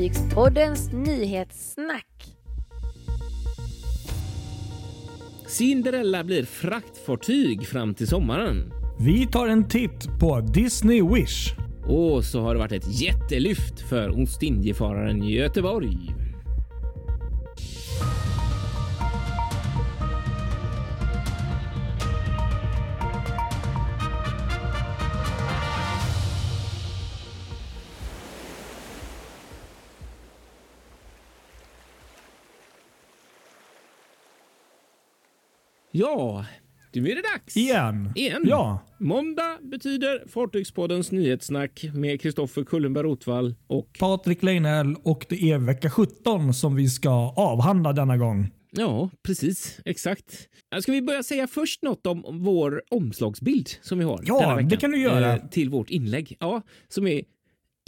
Fartygspoddens nyhetssnack. Cinderella blir fraktfartyg fram till sommaren. Vi tar en titt på Disney Wish. Och så har det varit ett jättelyft för Ostindiefararen Göteborg. Ja, nu är det dags. Igen. Igen. Ja. Måndag betyder Fartygspoddens nyhetssnack med Kristoffer Kullenberg Rotvall och Patrik Leinell och det är vecka 17 som vi ska avhandla denna gång. Ja, precis. Exakt. Ska vi börja säga först något om vår omslagsbild som vi har? Ja, veckan, det kan du göra. eh, Till vårt inlägg. Ja, som är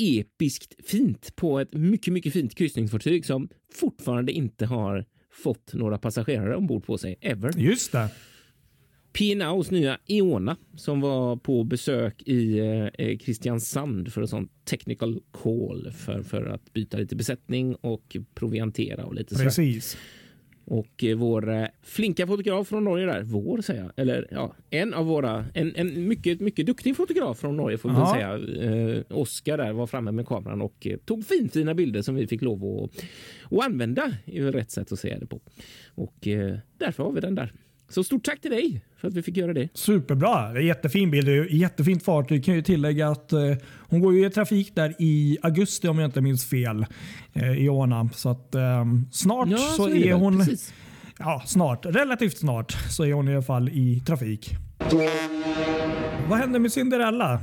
episkt fint på ett mycket, mycket fint kryssningsfartyg som fortfarande inte har fått några passagerare ombord på sig, ever. Just det. P&A's nya Eona som var på besök i eh, Kristiansand för en sån technical call för, för att byta lite besättning och proviantera och lite sådär. Och eh, vår eh, flinka fotograf från Norge där, vår säger jag, eller ja, en av våra, en, en mycket, mycket duktig fotograf från Norge får vi Ja. säga. Eh, Oskar där var framme med kameran och eh, tog finfina bilder som vi fick lov att, att använda. är rätt sätt att säga det på. Och eh, därför har vi den där. Så stort tack till dig för att vi fick göra det. Superbra. Det är jättefin bild. Är jättefint fartyg. Kan ju tillägga att eh, hon går ju i trafik där i augusti om jag inte minns fel. Eh, Iona. Så att eh, snart så, det är, väl, hon... precis. Ja, snart. Relativt snart så är hon i alla fall i trafik. Vad hände med Cinderella?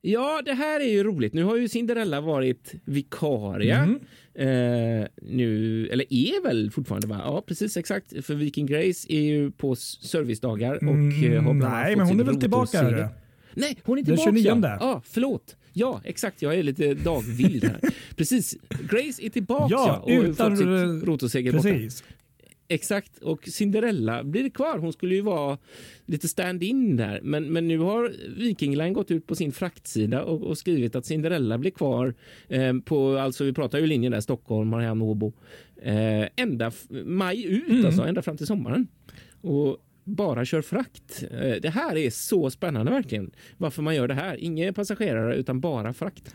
Ja, det här är ju roligt. Nu har ju Cinderella varit vikarie. Mm. Eh, nu, eller är väl fortfarande va? Ja, precis exakt. För Viking Grace är ju på servicedagar och Mm, eh, har bland nej, men hon är väl tillbaka, är? Nej, hon är Den tillbaka. 29. Ja, förlåt. Ja, exakt. Jag är lite dagvild här. precis. Grace är tillbaka Ja, och har utan- fått sitt rotorsegel borta. Exakt, och Cinderella blir kvar. Hon skulle ju vara lite stand-in där, men, men nu har Viking Line gått ut på sin fraktsida och, och skrivit att Cinderella blir kvar eh, på, alltså vi pratar ju linjen där Stockholm, Mariehamn, Åbo, eh, ända maj ut, Mm. alltså ända fram till sommaren. Och bara kör frakt. Eh, det här är så spännande verkligen. Varför man gör det här. Inga passagerare utan bara frakt.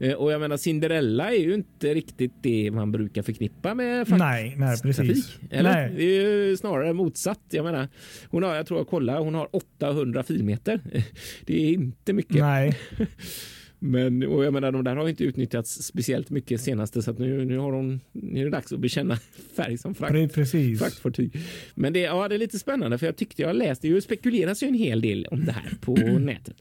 Eh, Och jag menar Cinderella är ju inte riktigt det man brukar förknippa med Nej, nej precis. Eller? Nej. Det är ju snarare motsatt. Jag menar, hon har, jag tror jag kollar, hon har 800 filmeter. Det är inte mycket. Nej. Men, och jag menar, de där har inte utnyttjats speciellt mycket senaste så att nu, nu, har hon, nu är det dags att bekänna färg som frakt. Pre- Precis. Fraktfartyg. Men det, ja, det är lite spännande för jag tyckte jag läste, det spekuleras ju en hel del om det här på nätet.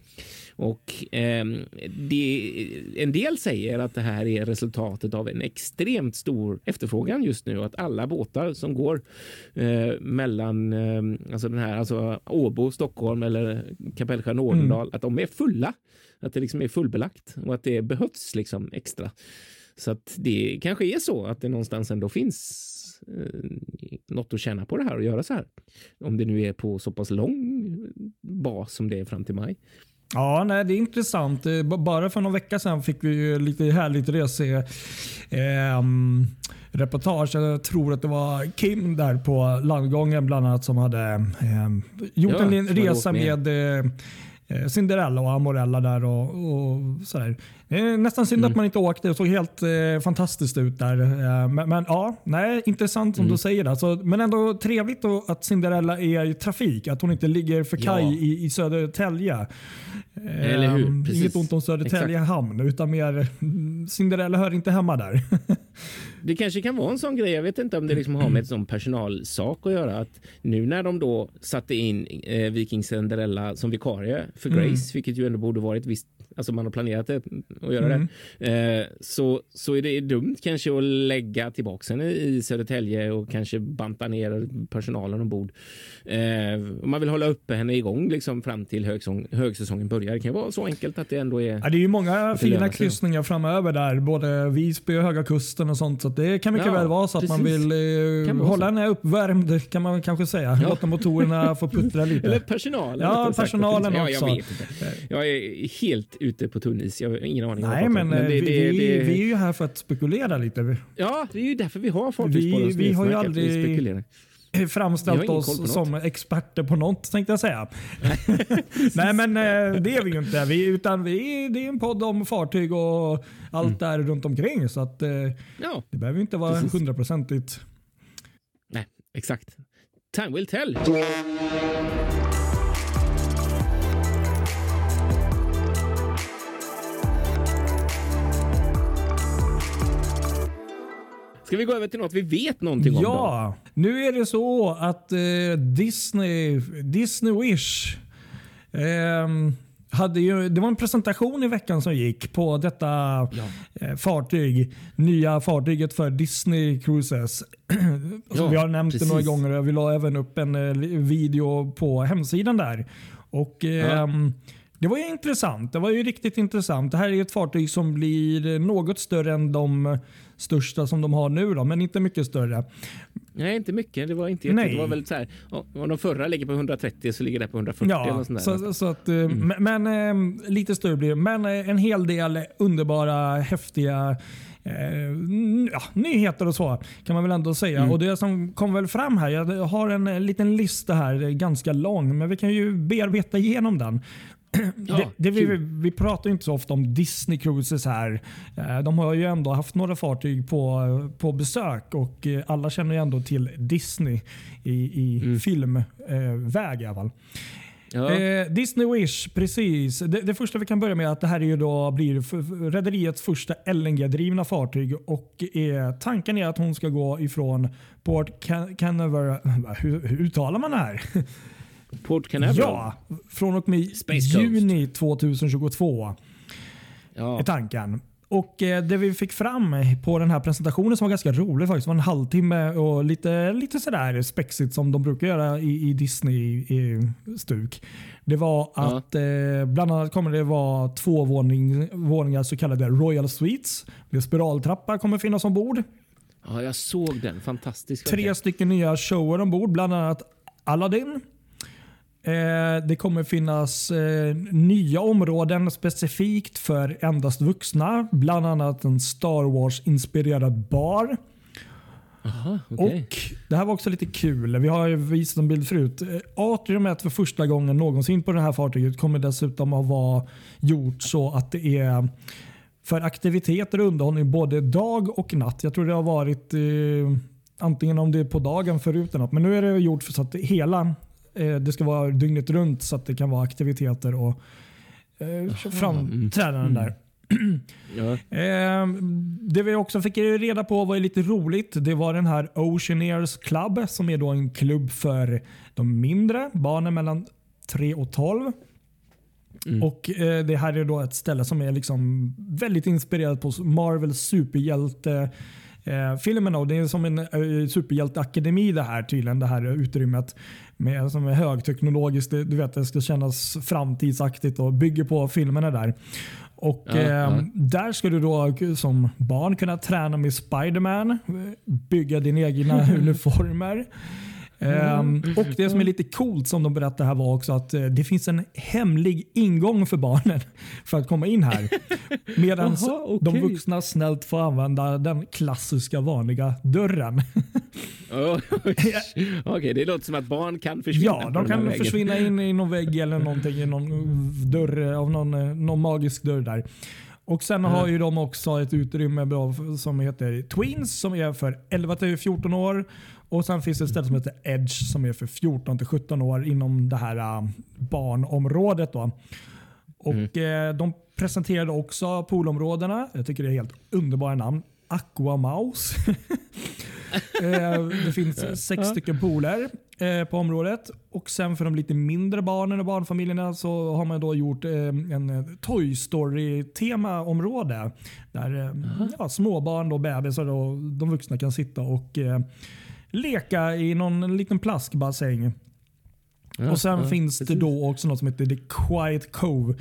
Och ehm, det, en del säger att det här är resultatet av en extremt stor efterfrågan just nu att alla båtar som går eh, mellan eh, alltså den här, alltså Åbo, Stockholm eller Kapellskär, Nordendal, att de är fulla. Att det liksom är fullbelagt och att det behövs liksom extra. Så att det kanske är så att det någonstans ändå finns eh, något att tjäna på det här och göra så här. Om det nu är på så pass lång bas som det är fram till maj. Ja, nej, det är intressant. Eh, Bara för någon vecka sedan fick vi ju lite härligt rese ehm, reportage. Jag tror att det var Kim där på landgången bland annat som hade ehm, gjort Ja, en resa med. med eh, Cinderella och Amorella där. Och, och sådär. Det är nästan synd Mm. att man inte åkte. Det såg helt eh, fantastiskt ut där. Eh, men, men ja, nej, intressant som Mm. du säger. Alltså, men ändå trevligt då att Cinderella är i trafik. Att hon inte ligger för kaj Ja. i, i Södertälje. Eller hur? Ehm, Precis. Inget ont om Södertälje hamn, utan mer mm, Cinderella hör inte hemma där. Det kanske kan vara en sån grej. Jag vet inte om det liksom har med ett sån personalsak att göra. Att nu när de då satte in eh, Viking Cinderella som vikarie för Grace, Mm. vilket ju ändå borde varit visst, alltså man har planerat det att göra Mm. det, eh, så, så är det dumt kanske att lägga tillbaka henne i Södertälje och kanske banta ner personalen ombord. Eh, om man vill hålla uppe henne igång liksom fram till högsäsong, högsäsongen börjar. Det kan vara så enkelt att det ändå är Ja, det är ju många fina kryssningar framöver där. Både Visby och Höga Kusten och sånt. Så det kan mycket Ja, väl vara så att man precis. vill eh, hålla henne uppvärmd kan man kanske säga. Ja. Låta motorerna få puttra lite. Eller personalen. Ja, sagt. personalen ja, också. Jag vet inte. Jag är helt ute på tunn is. Jag har ingen aning. Nej, men, om. eh, det, vi, det, vi, det, vi är ju här för att spekulera lite. Ja, det är ju därför vi har Fartygspoddens Vi- vi har ju aldrig- framställt koll på oss som experter på något tänkte jag säga. Nej men eh, det är vi ju inte. Vi, utan vi, det är en podd om fartyg och allt Mm. där runt omkring. Så att, eh, Ja, det behöver inte vara hundraprocentigt. nej, exakt. Time will tell. Ska vi gå över till något vi vet någonting om? Då? Ja, nu är det så att eh, Disney, Disney Wish ehm, hade ju, det var en presentation i veckan som gick på detta eh, fartyg. Nya fartyget för Disney Cruises. Ja, vi har nämnt det några precis. gånger och vi la även upp en eh, video på hemsidan där. Och ehm, Det var ju intressant. Det var ju riktigt intressant. Det här är ett fartyg som blir något större än de största som de har nu, då, men inte mycket större. Nej, inte mycket. Det var inte jätte, Nej. Det var väl så här. Om de förra ligger på 130 så ligger det på 140 eller Ja, något sånt så, så att, eh, men, men eh, lite större blir det. Men eh, en hel del underbara, häftiga ja, nyheter och så kan man väl ändå säga. Mm. Och Det som kom väl fram här, jag har en liten lista här, ganska lång, men vi kan ju bearbeta igenom den. Ja, det, det vi, vi pratar inte så ofta om Disney Cruises här. Eh, De har ju ändå haft några fartyg på, på besök och eh, alla känner ju ändå till Disney i, i Mm. filmväg i alla fall. ja. Eh, Disney Wish, precis. Det, det första vi kan börja med är att det här är ju då, blir rederiets första LNG-drivna fartyg och eh, tanken är att hon ska gå ifrån Port Can- Canaveral. Hur, hur uttalar man det här? Port Canaveral. Ja, från och med Space Coast. juni 2022 Ja. är tanken. Och eh, Det vi fick fram på den här presentationen som var ganska rolig faktiskt var en halvtimme och lite, lite sådär spexigt som de brukar göra i, i Disney-stuk. Det var Ja. att eh, bland annat kommer det vara två våning, våningar så kallade Royal Suites. Med spiraltrappa kommer finnas ombord. ja, jag såg den. Fantastisk. Tre stycken nya shower ombord, bland annat Aladdin. Eh, det kommer finnas eh, nya områden specifikt för endast vuxna. Bland annat en Star Wars-inspirerad bar. Aha, okej. Och Det här var också lite kul. Vi har ju visat en bild förut. Eh, Atriumet för första gången någonsin på det här fartyget kommer dessutom att vara gjort så att det är för aktiviteter och underhållning både dag och natt. Jag tror det har varit eh, antingen om det är på dagen förut eller något. Men nu är det gjort så att det hela det ska vara dygnet runt så att det kan vara aktiviteter och eh, framträdanden där. Ja. Eh, det vi också fick reda på var lite roligt. Det var den här Oceaneers Club som är då en klubb för de mindre barnen mellan 3 och 12. Mm. Och eh, Det här är då ett ställe som är liksom väldigt inspirerat på Marvels superhjälte eh, filmerna. Och det är som en eh, superhjälteakademi det här tydligen, det här utrymmet. Med, som är högteknologiskt, det, du vet det ska kännas framtidsaktigt och bygger på filmerna där. Och Ja, eh, ja. Där ska du då som barn kunna träna med Spiderman, eh, bygga dina egna uniformer. Ehm, och Det som är lite coolt som de berättar här var också att eh, det finns en hemlig ingång för barnen för att komma in här. Medan okej. de vuxna snällt får använda den klassiska vanliga dörren. Oj. Okej, det låter som att barn kan försvinna. Ja, de kan försvinna in i någon vägg eller någonting, i någon dörr av någon, eh, någon magisk dörr där. Och Sen har ju de också ett utrymme som heter Twins som är för 11 till 14 år. Och Sen finns det ett ställe som heter Edge som är för 14 till 17 år inom det här äh, barnområdet. Då. Och eh, De presenterade också poolområdena. Jag tycker det är helt underbara namn. Aqua Mouse. Eh, det finns sex stycken pooler eh, på området. Och sen för de lite mindre barnen och barnfamiljerna så har man då gjort eh, en eh, Toy Story-temaområde. Där eh, ja, småbarn och bebisar och de vuxna kan sitta och leka i någon liten plaskbassäng. Ja, och sen ja, finns det precis. då också något som heter The Quiet Cove.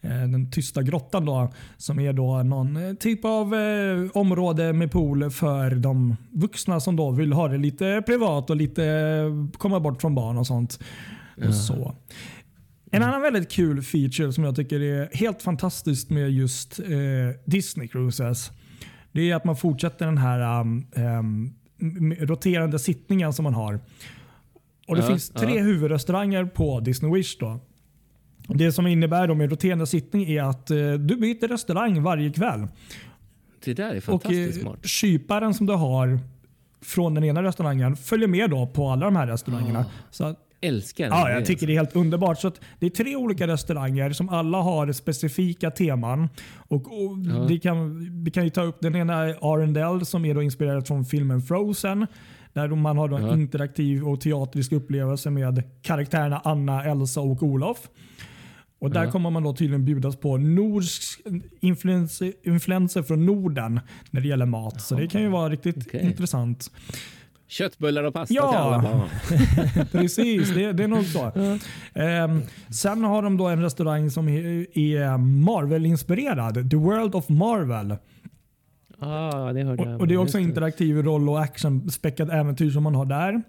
eh, Den tysta grottan då. Som är då någon eh, typ av eh, område med pool för de vuxna som då vill ha det lite privat och lite eh, komma bort från barn och sånt. Och så. En annan väldigt kul feature som jag tycker är helt fantastiskt med just eh, Disney Cruises. Det är att man fortsätter den här um, um, roterande sittningen som man har. Och Det Ja, finns tre ja. huvudrestauranger på Disney Wish. Då. Det som innebär då med roterande sittning är att eh, du byter restaurang varje kväll. Det där är Och fantastiskt eh, smart. kyparen som du har från den ena restaurangen följer med då på alla de här restaurangerna. Så att, Älskar Ja, jag tycker det är helt underbart. Så det är tre olika restauranger som alla har specifika teman. Och, och Ja. kan, vi kan ju ta upp den ena är Arendelle som är då inspirerad från filmen Frozen. Där man har då en interaktiv och teatrisk upplevelse med karaktärerna Anna, Elsa och Olof. Och Där kommer man då tydligen bjudas på nordisk influenser, influenser från Norden när det gäller mat. Så det kan ju vara riktigt Okej. intressant. Köttbullar och pasta Ja. till alla barn. Precis, det, det är nog så. Ehm, sen har de då en restaurang som är, är Marvel-inspirerad. The World of Marvel. Ah, det hörde Och, jag. och Det är också interaktiv roll och action-späckat äventyr som man har där.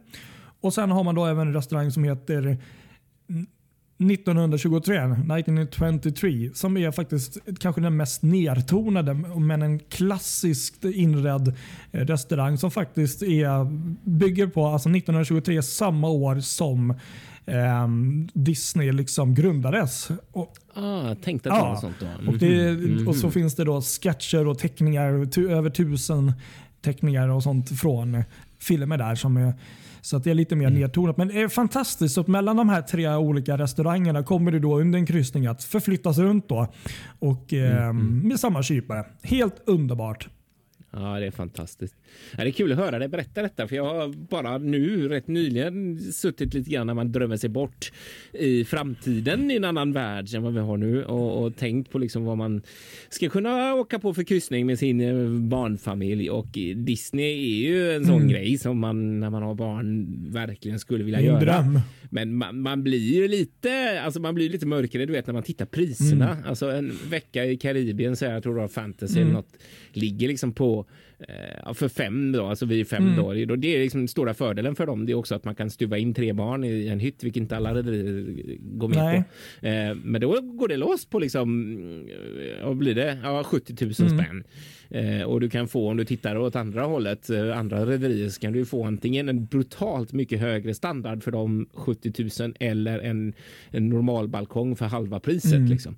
Och Sen har man då även en restaurang som heter 1923, 1923, som är faktiskt kanske den mest nertonade men en klassiskt inredd eh, restaurang som faktiskt är, bygger på alltså 1923, samma år som ehm, Disney liksom grundades. Och, Ah, tänkte att det Ja, var sånt då. och, det, Mhm. och så finns det då sketcher och teckningar, över tusen teckningar och sånt från filmer där. som är så att det är lite mer nedtonat. Men det är fantastiskt. Så att mellan de här tre olika restaurangerna kommer det då under en kryssning att förflyttas runt då. Och eh, med samma kypare. Helt underbart. Ja, det är fantastiskt. Ja, det är kul att höra dig berätta detta, för jag har bara nu rätt nyligen suttit lite grann när man drömmer sig bort i framtiden i en annan värld än vad vi har nu och, och tänkt på liksom vad man ska kunna åka på för kryssning med sin eh, barnfamilj och Disney är ju en sån grej som man när man har barn verkligen skulle vilja göra. dröm. Men man, man blir ju lite, alltså man blir lite mörkare du vet när man tittar priserna. Alltså en vecka i Karibien så här, jag tror det var fantasy eller något, ligger liksom på eh, för fem då, alltså vi är fem då. Det- är liksom den stora fördelen för dem. Det är också att man kan stuva in tre barn i en hytt, vilket inte alla rederier går med Nej. på. Eh, men då går det loss på liksom, eh, vad blir det? Ja, 70 000 spänn. Eh, och du kan få, om du tittar åt andra hållet, eh, andra rederier, så kan du få antingen en brutalt mycket högre standard för de 70 000 eller en, en normal balkong för halva priset. Liksom.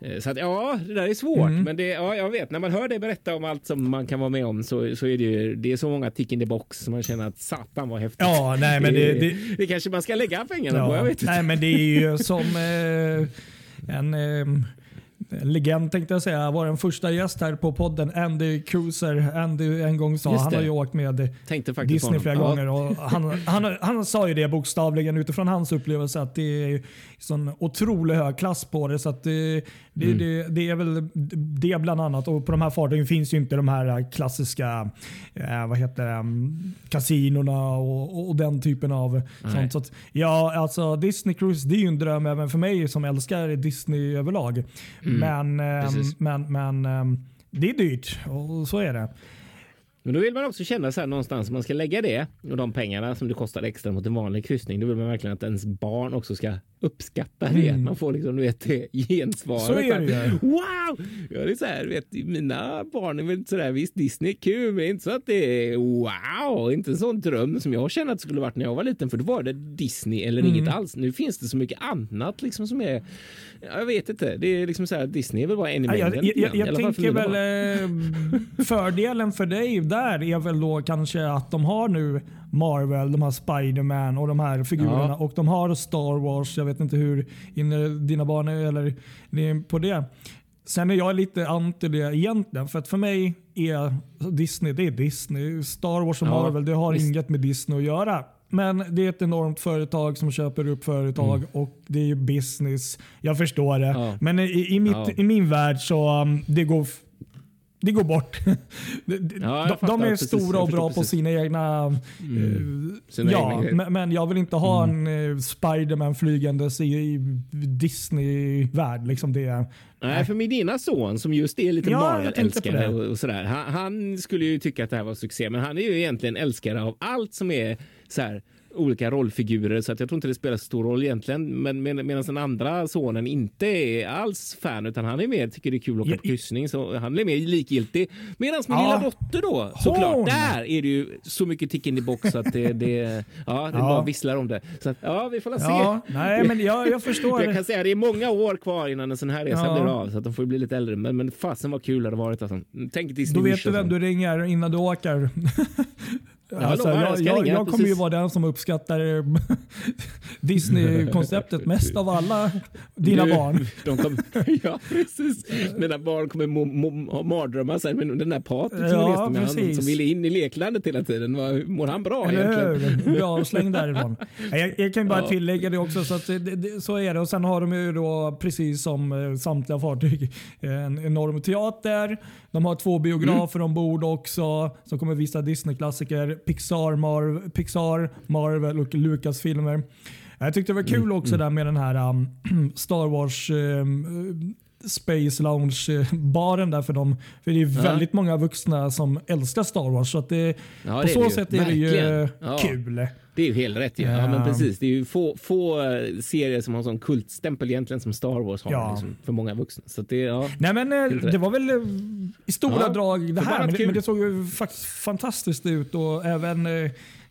Eh, Så att, ja, det där är svårt. Men det, ja, jag vet, när man hör dig berätta om allt som man kan vara med om så, så är det ju det är så många tick in the box som man känner att satan vad häftigt. Ja, nej, men det, det, det kanske man ska lägga pengarna på. Ja. Jag vet inte. Nej, men det är ju som eh, en, eh, legend tänkte jag säga. Var den första gäst här på podden, Andy Cruiser. Andy en gång sa, han har ju åkt med Disney flera gånger. Och han, han, han sa ju det bokstavligen utifrån hans upplevelse att det är sån otroligt hög klass på det. Så att det, det, Mm. det, det är väl det bland annat. Och på de här fartygen finns ju inte de här klassiska eh, vad heter det, mm, kasinorna och, och den typen av sånt. Så att, ja, alltså Disney Cruise det är ju en dröm även för mig som älskar Disney överlag. Men, ehm, precis. men, men ehm, det är dyrt och så är det. Men då vill man också känna så här någonstans, man ska lägga det och de pengarna som det kostar extra mot en vanlig kryssning, då vill man verkligen att ens barn också ska uppskatta det. Man får liksom, du vet, det gensvaret. Så är det Wow! Ja, det är så här, vet, mina barn är väl inte så där, visst Disney är kul, men inte så att det är wow, inte en sån dröm som jag kände att det skulle varit när jag var liten, för då var det Disney eller Mm. inget alls. Nu finns det så mycket annat liksom som är, jag vet inte, det är liksom så här, Disney är väl bara en i mängden. jag, jag, jag, för tänker väl eh, fördelen för dig där är väl då kanske att de har nu Marvel, de har Spiderman och de här figurerna Ja. och de har Star Wars. Jag vet inte hur inne dina barn är eller på det. Sen är jag lite anti det egentligen för att för mig är Disney det är Disney. Star Wars och Ja, Marvel det har visst. inget med Disney att göra. Men det är ett enormt företag som köper upp företag och det är ju business. Jag förstår det. Mm. Ja. Men i, i, mitt, Ja. i min värld så um, det går det går bort. De, Ja, de är precis. stora och bra på sina egna... Sina eh, ja, egna men, jag vill inte ha en uh, Spiderman flygandes i, i Disney-värld. Liksom det. Nej, för min ena son som just är lite Ja, Marvel-älskare och, och sådär. Han, han skulle ju tycka att det här var succé, men han är ju egentligen älskare av allt som är så här olika rollfigurer så att jag tror inte det spelar så stor roll egentligen. Men med, medan den andra sonen inte är alls fan utan han är mer tycker det är kul att åka på kryssning så han är mer likgiltig. Medan min Ja. lilla dotter då såklart Hon. där är det ju så mycket tick in i box att det, det, ja, det Ja. bara visslar om det. Så att, ja, vi får la se. Ja, nej, men jag, jag förstår. Jag kan säga det är många år kvar innan en sån här resa Ja. blir av så att de får bli lite äldre. Men, men fasen vad kul det hade varit. Alltså. Tänk Disney Då vet du vem du ringer innan du åker. alltså, lovar, jag jag, jag, jag kommer ju vara den som uppskattar Disney-konceptet mest av alla dina Du, barn. De kom, ja, precis. Mina barn kommer må, må, ha mardrömmar sen. Men den där Patrik som Ja, reste med han, som ville in i leklandet hela tiden. Var, mår han bra Eller egentligen? hur? Blir avslängd därifrån. Jag, jag kan ju bara Ja. tillägga det också, så, att det, det, så är det. Och Sen har de ju då, precis som eh, samtliga fartyg, en enorm teater. De har två biografer ombord också som kommer visa Disney-klassiker. Pixar, Marv, Pixar, Marvel och Lucas-filmer. Jag tyckte det var kul också där med den här um, Star Wars um, Space Lounge-baren där för dem. För det är Ja. väldigt många vuxna som älskar Star Wars. Så att det, Ja, på det så det ju. sätt är det ju. Ja. kul. Det är ju helt rätt. Ja. Ja, men precis. Det är ju få, få eh, serier som har sån kultstämpel egentligen som Star Wars har Ja. liksom, för många vuxna. Så det, ja. Nej men eh, det var väl eh, i stora Ja, drag det här. Men men det såg ju faktiskt fantastiskt ut och även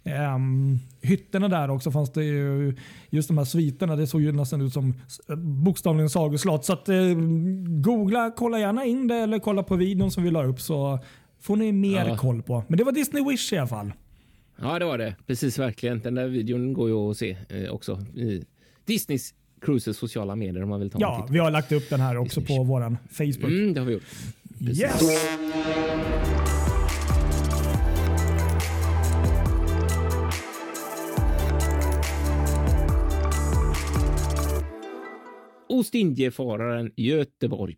ehm, hytterna där också fanns det ju, just de här sviterna. Det såg ju nästan ut som bokstavligen sagoslott. Så att, eh, googla, kolla gärna in det eller kolla på videon som vi la upp så får ni mer Ja. koll på. Men det var Disney Wish i alla fall. ja, det var det. Precis, verkligen. Den där videon går ju att se eh, också Disneys Cruises sociala medier om man vill ta Ja, vi har lagt upp den här också på vår Facebook. Mm, det har vi gjort. Precis. Yes! Ostindiefararen Göteborg.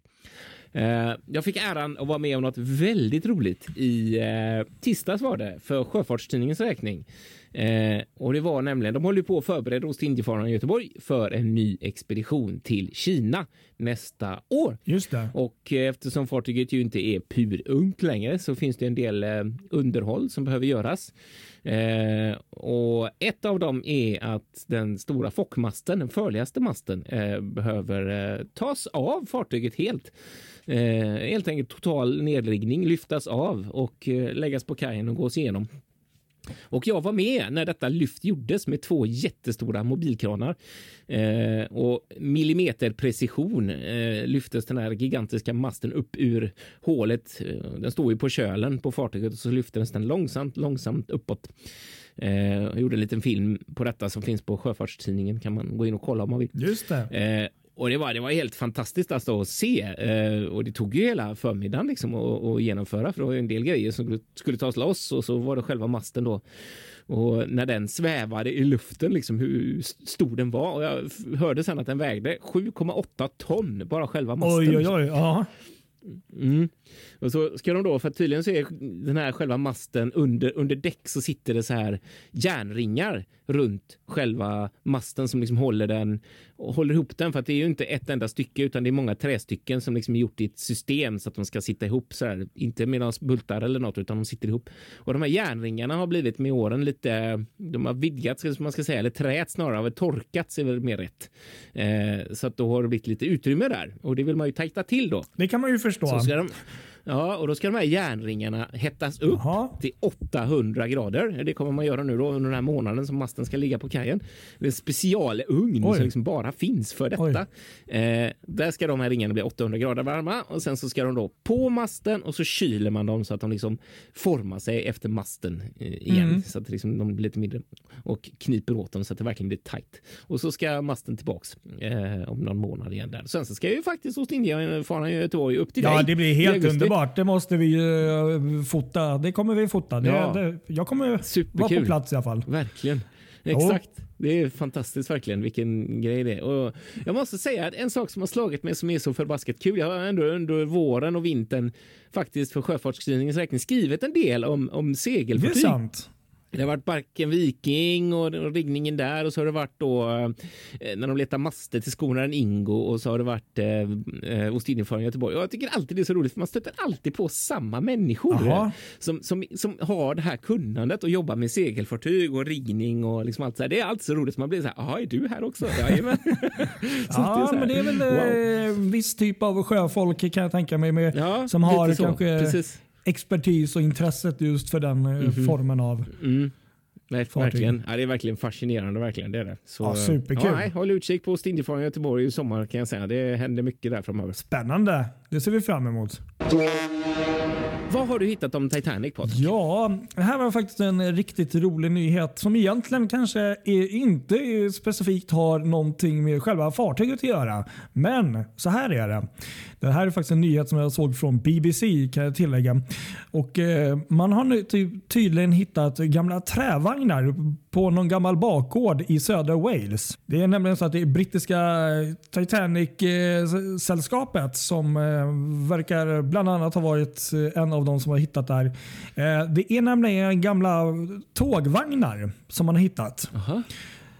Eh, jag fick äran att vara med om något väldigt roligt i eh, tisdags var det för Sjöfartstidningens räkning. Eh, och det var nämligen, de håller på att förbereda Ostindiefararen Göteborg för en ny expedition till Kina nästa år. Just det. Och eftersom fartyget ju inte är purungt längre så finns det en del underhåll som behöver göras. Eh, och ett av dem är att den stora fockmasten, den förligaste masten, eh, behöver eh, tas av fartyget helt. Eh, helt enkelt total nedriggning, lyftas av och eh, läggas på kajen och gås igenom. Och jag var med när detta lyft gjordes med två jättestora mobilkranar. Eh, och millimeterprecision eh, lyftes den här gigantiska masten upp ur hålet. Eh, den står ju på kölen på fartyget och så lyftes den långsamt, långsamt uppåt. Eh, jag gjorde en liten film på detta som finns på Sjöfartstidningen. Kan man gå in och kolla om man vill. Just det. Och det var, det var helt fantastiskt alltså att se. Eh, och det tog ju hela förmiddagen liksom att, att genomföra för det var ju en del grejer som skulle, tas loss och så var det själva masten då. Och när den svävade i luften, liksom hur stor den var. Och jag hörde sen att den vägde 7,8 ton, bara själva masten. Oj, oj, oj. Ja. Mm. Och så ska de då, för tydligen så är den här själva masten under, under däck så sitter det så här järnringar runt själva masten som liksom håller den och håller ihop den för att det är ju inte ett enda stycke utan det är många trästycken som liksom är gjort i ett system så att de ska sitta ihop så här, inte med några bultar eller något utan de sitter ihop. Och de här järnringarna har blivit med åren lite, de har vidgats som man ska säga, eller träet snarare, har torkats är väl mer rätt. Eh, så att då har det blivit lite utrymme där och det vill man ju tajta till då. Det kan man ju förstå. Ja, och då ska de här järnringarna hettas upp Jaha. till 800 grader. Det kommer man göra nu då under den här månaden som masten ska ligga på kajen. Det är en specialugn Oj. som liksom bara finns för detta. Eh, där ska de här ringarna bli 800 grader varma och sen så ska de då på masten och så kyler man dem så att de liksom formar sig efter masten eh, igen Mm. så att liksom de blir lite mindre och kniper åt dem så att det verkligen blir tajt. Och så ska masten tillbaks eh, om någon månad igen där. Sen så ska ju faktiskt Ostindiefararen i Göteborg upp till Ja, dig det blir helt augusti. Underbart. Det måste vi ju fota. Det kommer vi fota. Det, Ja. det, jag kommer vara Superkul. på plats i alla fall. Verkligen. Exakt. Det är fantastiskt verkligen vilken grej det är. Och jag måste säga att en sak som har slagit mig som är så förbaskat kul. Jag har ändå under våren och vintern faktiskt för Sjöfartstidningens räkning skrivit en del om, om Det är segelfartyg. sant. Det har varit Barken Viking och riggningen där och så har det varit då eh, när de letar master till skonaren Ingo och så har det varit eh, Ostindiefararen i Göteborg. Och jag tycker alltid det är så roligt för man stöter alltid på samma människor som, som, som har det här kunnandet och jobbar med segelfartyg och riggning och liksom allt så här. Det är alltid så roligt. Man blir så här, jaha, är du här också? Jajamän. ja, men det är väl wow. Eh, viss typ av sjöfolk kan jag tänka mig med, ja, som har kanske Precis expertis och intresset just för den mm -hmm. formen av mm. Nej, verkligen. Ja, det är verkligen fascinerande. Verkligen. Det är det. Så, ja, superkul. Ja, håll utkik på Stindifaren i Göteborg i sommar kan jag säga. Det händer mycket där framöver. Spännande. Det ser vi fram emot. Vad har du hittat om Titanic Patrik? Ja, det här var faktiskt en riktigt rolig nyhet som egentligen kanske är, inte specifikt har någonting med själva fartyget att göra. Men så här är det. Det här är faktiskt en nyhet som jag såg från BBC kan jag tillägga. Och, eh, man har nu ty tydligen hittat gamla trävagnar på någon gammal bakgård i södra Wales. Det är nämligen så att det är brittiska Titanic-sällskapet som eh, verkar bland annat ha varit en av de som har hittat där. Eh, det är nämligen gamla tågvagnar som man har hittat. Aha.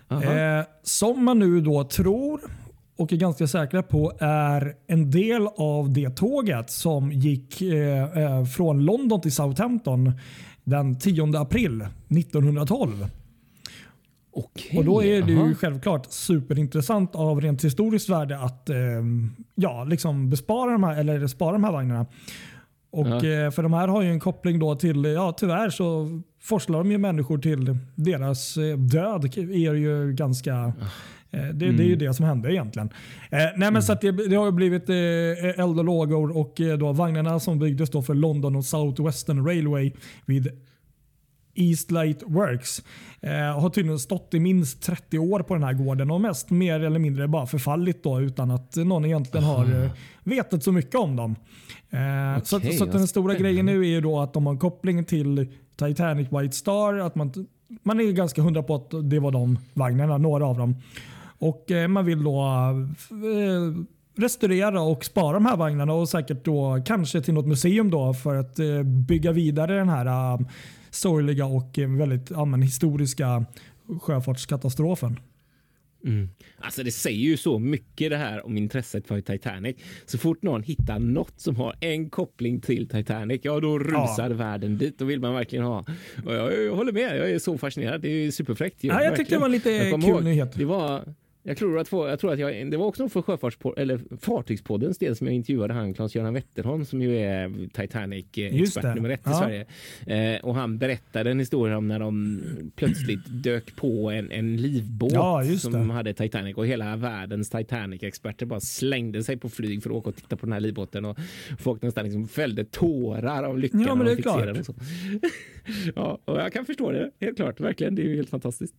Aha. Eh, som man nu då tror och är ganska säkra på är en del av det tåget som gick eh, eh från London till Southampton den 10 april 1912. Okej, och Då är det ju självklart superintressant av rent historiskt värde att eh, ja, liksom bespara de här, eller spara de här vagnarna. Och, ja. eh, för de här har ju en koppling då till, ja tyvärr så forslar de ju människor till deras eh, död. är ju ganska Eh, det, det, är ju mm. det som hände egentligen. Eh, nej, men mm. så det, det, har blivit eh, eld och lågor och eh, då vagnarna som byggdes då för London och South Western Railway vid Eastlight Works eh, har tydligen stått i minst 30 år på den här gården och mest mer eller mindre bara förfallit då, utan att någon egentligen Aha. har eh, vetat så mycket om dem. Eh, okay, så, så den stora grejen nu är ju då att de har koppling till Titanic White Star. Att man, man är ganska hundra på att det var de vagnarna, några av dem. Och eh, Man vill då eh, restaurera och spara de här vagnarna och säkert då kanske till något museum då för att eh, bygga vidare den här sorgliga och väldigt ja, historiska sjöfartskatastrofen. Mm. Alltså det säger ju så mycket det här om intresset för Titanic. Så fort någon hittar något som har en koppling till Titanic, ja då rusar ja. världen dit. Då vill man verkligen ha. Och jag, jag håller med, jag är så fascinerad. Det är superfräckt. Ja, jag tyckte det var lite kul nyhet. Det var jag tror att, jag tror att jag, det var också för eller Fartygspoddens del som jag intervjuade han Claes-Göran Wetterholm som ju är Titanic-expert nummer ett i ja. Sverige. Eh, och han berättade en historia om när de plötsligt dök på en, en livbåt ja, som hade Titanic och hela världens Titanic-experter bara slängde sig på flyg för att åka och titta på den här livbåten och folk nästan liksom fällde tårar av lycka. Ja, men det är klart. ja, och jag kan förstå det helt klart. Verkligen. Det är ju helt fantastiskt.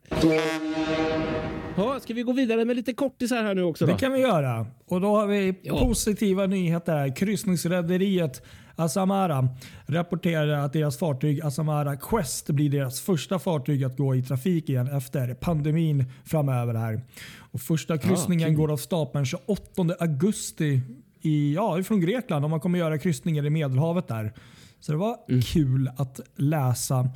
Ja, ska vi gå vidare med lite kortisar här nu också? Då? Det kan vi göra. Och då har vi ja. positiva nyheter. Kryssningsrederiet Asamara rapporterar att deras fartyg Asamara Quest blir deras första fartyg att gå i trafik igen efter pandemin framöver. här. Och första kryssningen ja, går av stapeln 28 augusti i, ja, ifrån Grekland och man kommer göra kryssningar i Medelhavet där. Så det var mm. kul att läsa.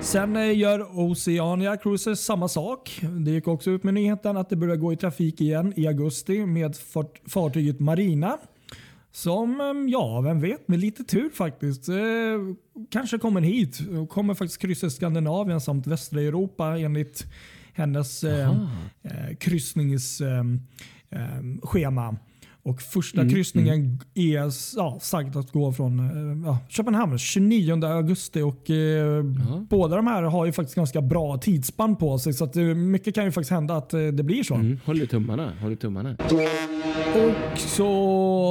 Sen eh, gör Oceania Cruises samma sak. Det gick också ut med nyheten att det börjar gå i trafik igen i augusti med fartyget Marina. Som, eh, ja, vem vet, med lite tur faktiskt, eh, kanske kommer hit. Kommer faktiskt kryssa Skandinavien samt västra Europa enligt hennes eh, kryssningsschema. Och första mm, kryssningen mm. är ja, sagt att gå från eh, ja, Köpenhamn 29 augusti. Och, eh, Båda de här har ju faktiskt ganska bra tidsspann på sig. Så att, eh, mycket kan ju faktiskt hända att eh, det blir så. Mm, håller tummarna. Håller tummarna. Och så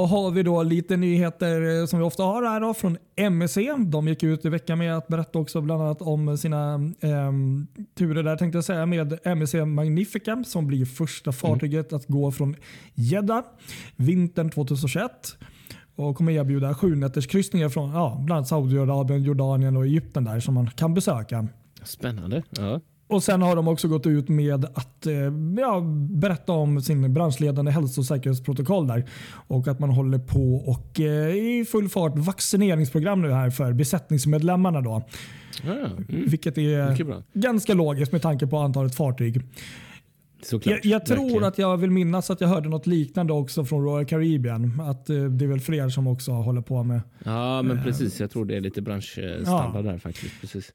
har vi då lite nyheter som vi ofta har här då, från MSC. De gick ut i veckan med att berätta också bland annat om sina eh, turer där tänkte jag säga med MSC Magnifica som blir första fartyget mm. att gå från Jeddah vintern 2021 och kommer erbjuda sju kryssningar från ja, bland annat Saudiarabien, Jordanien och Egypten där som man kan besöka. Spännande. Ja. Och Sen har de också gått ut med att eh, ja, berätta om sin branschledande hälso och säkerhetsprotokoll där. Och att man håller på och eh, i full fart vaccineringsprogram nu här för besättningsmedlemmarna. Då. Ah, mm. Vilket är ganska logiskt med tanke på antalet fartyg. Såklart. Jag, jag tror Verkligen. att jag vill minnas att jag hörde något liknande också från Royal Caribbean. Att eh, det är väl fler som också håller på med. Ja, men precis. Jag tror det är lite branschstandard där faktiskt. Precis.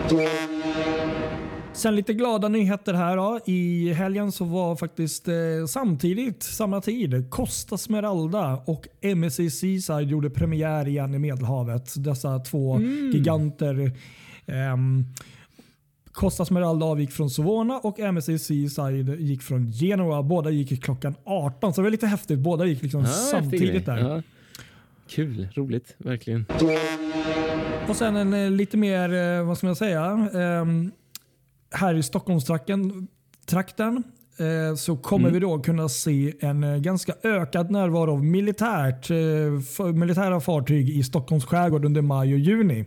Sen lite glada nyheter här. Då. I helgen så var faktiskt eh, samtidigt, samma tid, Costa Smeralda och MSC Seaside gjorde premiär igen i Medelhavet. Dessa två giganter. Ehm, Costa Smeralda avgick från Sovona och MSC Seaside gick från Genoa. Båda gick klockan 18, så det var lite häftigt. Båda gick liksom Ja, samtidigt där. Ja. Kul, roligt, verkligen. Och sen en eh, lite mer, eh, vad ska man säga, ehm, här i Stockholmstrakten trakten, eh, så kommer vi då kunna se en eh, ganska ökad närvaro av militärt, eh, militära fartyg i Stockholms skärgård under maj och juni.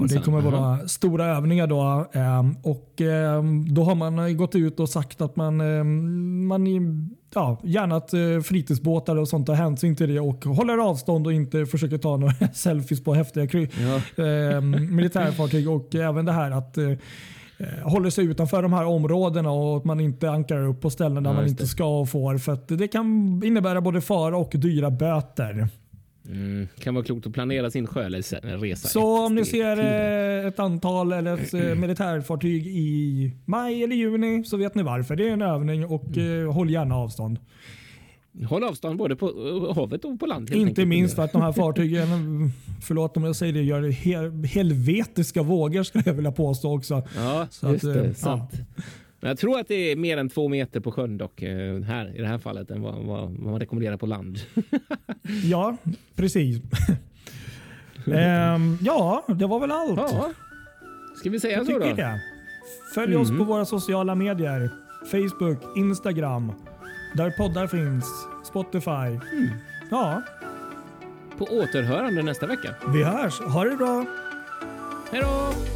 Och det kommer vara stora övningar då. ehm, och ehm, Då har man gått ut och sagt att man, ehm, man ja, gärna att fritidsbåtar och sånt tar hänsyn till det och håller avstånd och inte försöker ta några selfies på häftiga Ja. militärfartyg. Och även det här att håller sig utanför de här områdena och att man inte ankrar upp på ställen där Ja, man inte ska och får. För det kan innebära både fara och dyra böter. Mm, kan vara klokt att planera sin sjöresa. Så om ni ser eh, ett antal eller ett eh, militärfartyg i maj eller juni så vet ni varför. Det är en övning och Mm. eh, håll gärna avstånd. Håll avstånd både på eh, havet och på land. Inte enkelt. minst för att de här fartygen, förlåt om jag säger det, gör hel, helvetiska vågor skulle jag vilja påstå också. Ja, Så just att, det. eh, Sant. Men jag tror att det är mer än två meter på sjön dock, eh, här, i det här fallet än vad, vad, vad man rekommenderar på land. Ja, precis. Ehm, ja, det var väl allt. Ja. Ska vi säga jag så då? det. Följ oss Mm. på våra sociala medier. Facebook, Instagram, där poddar finns, Spotify. Mm. Ja, På återhörande nästa vecka. vi hörs. Ha det bra. Hej då!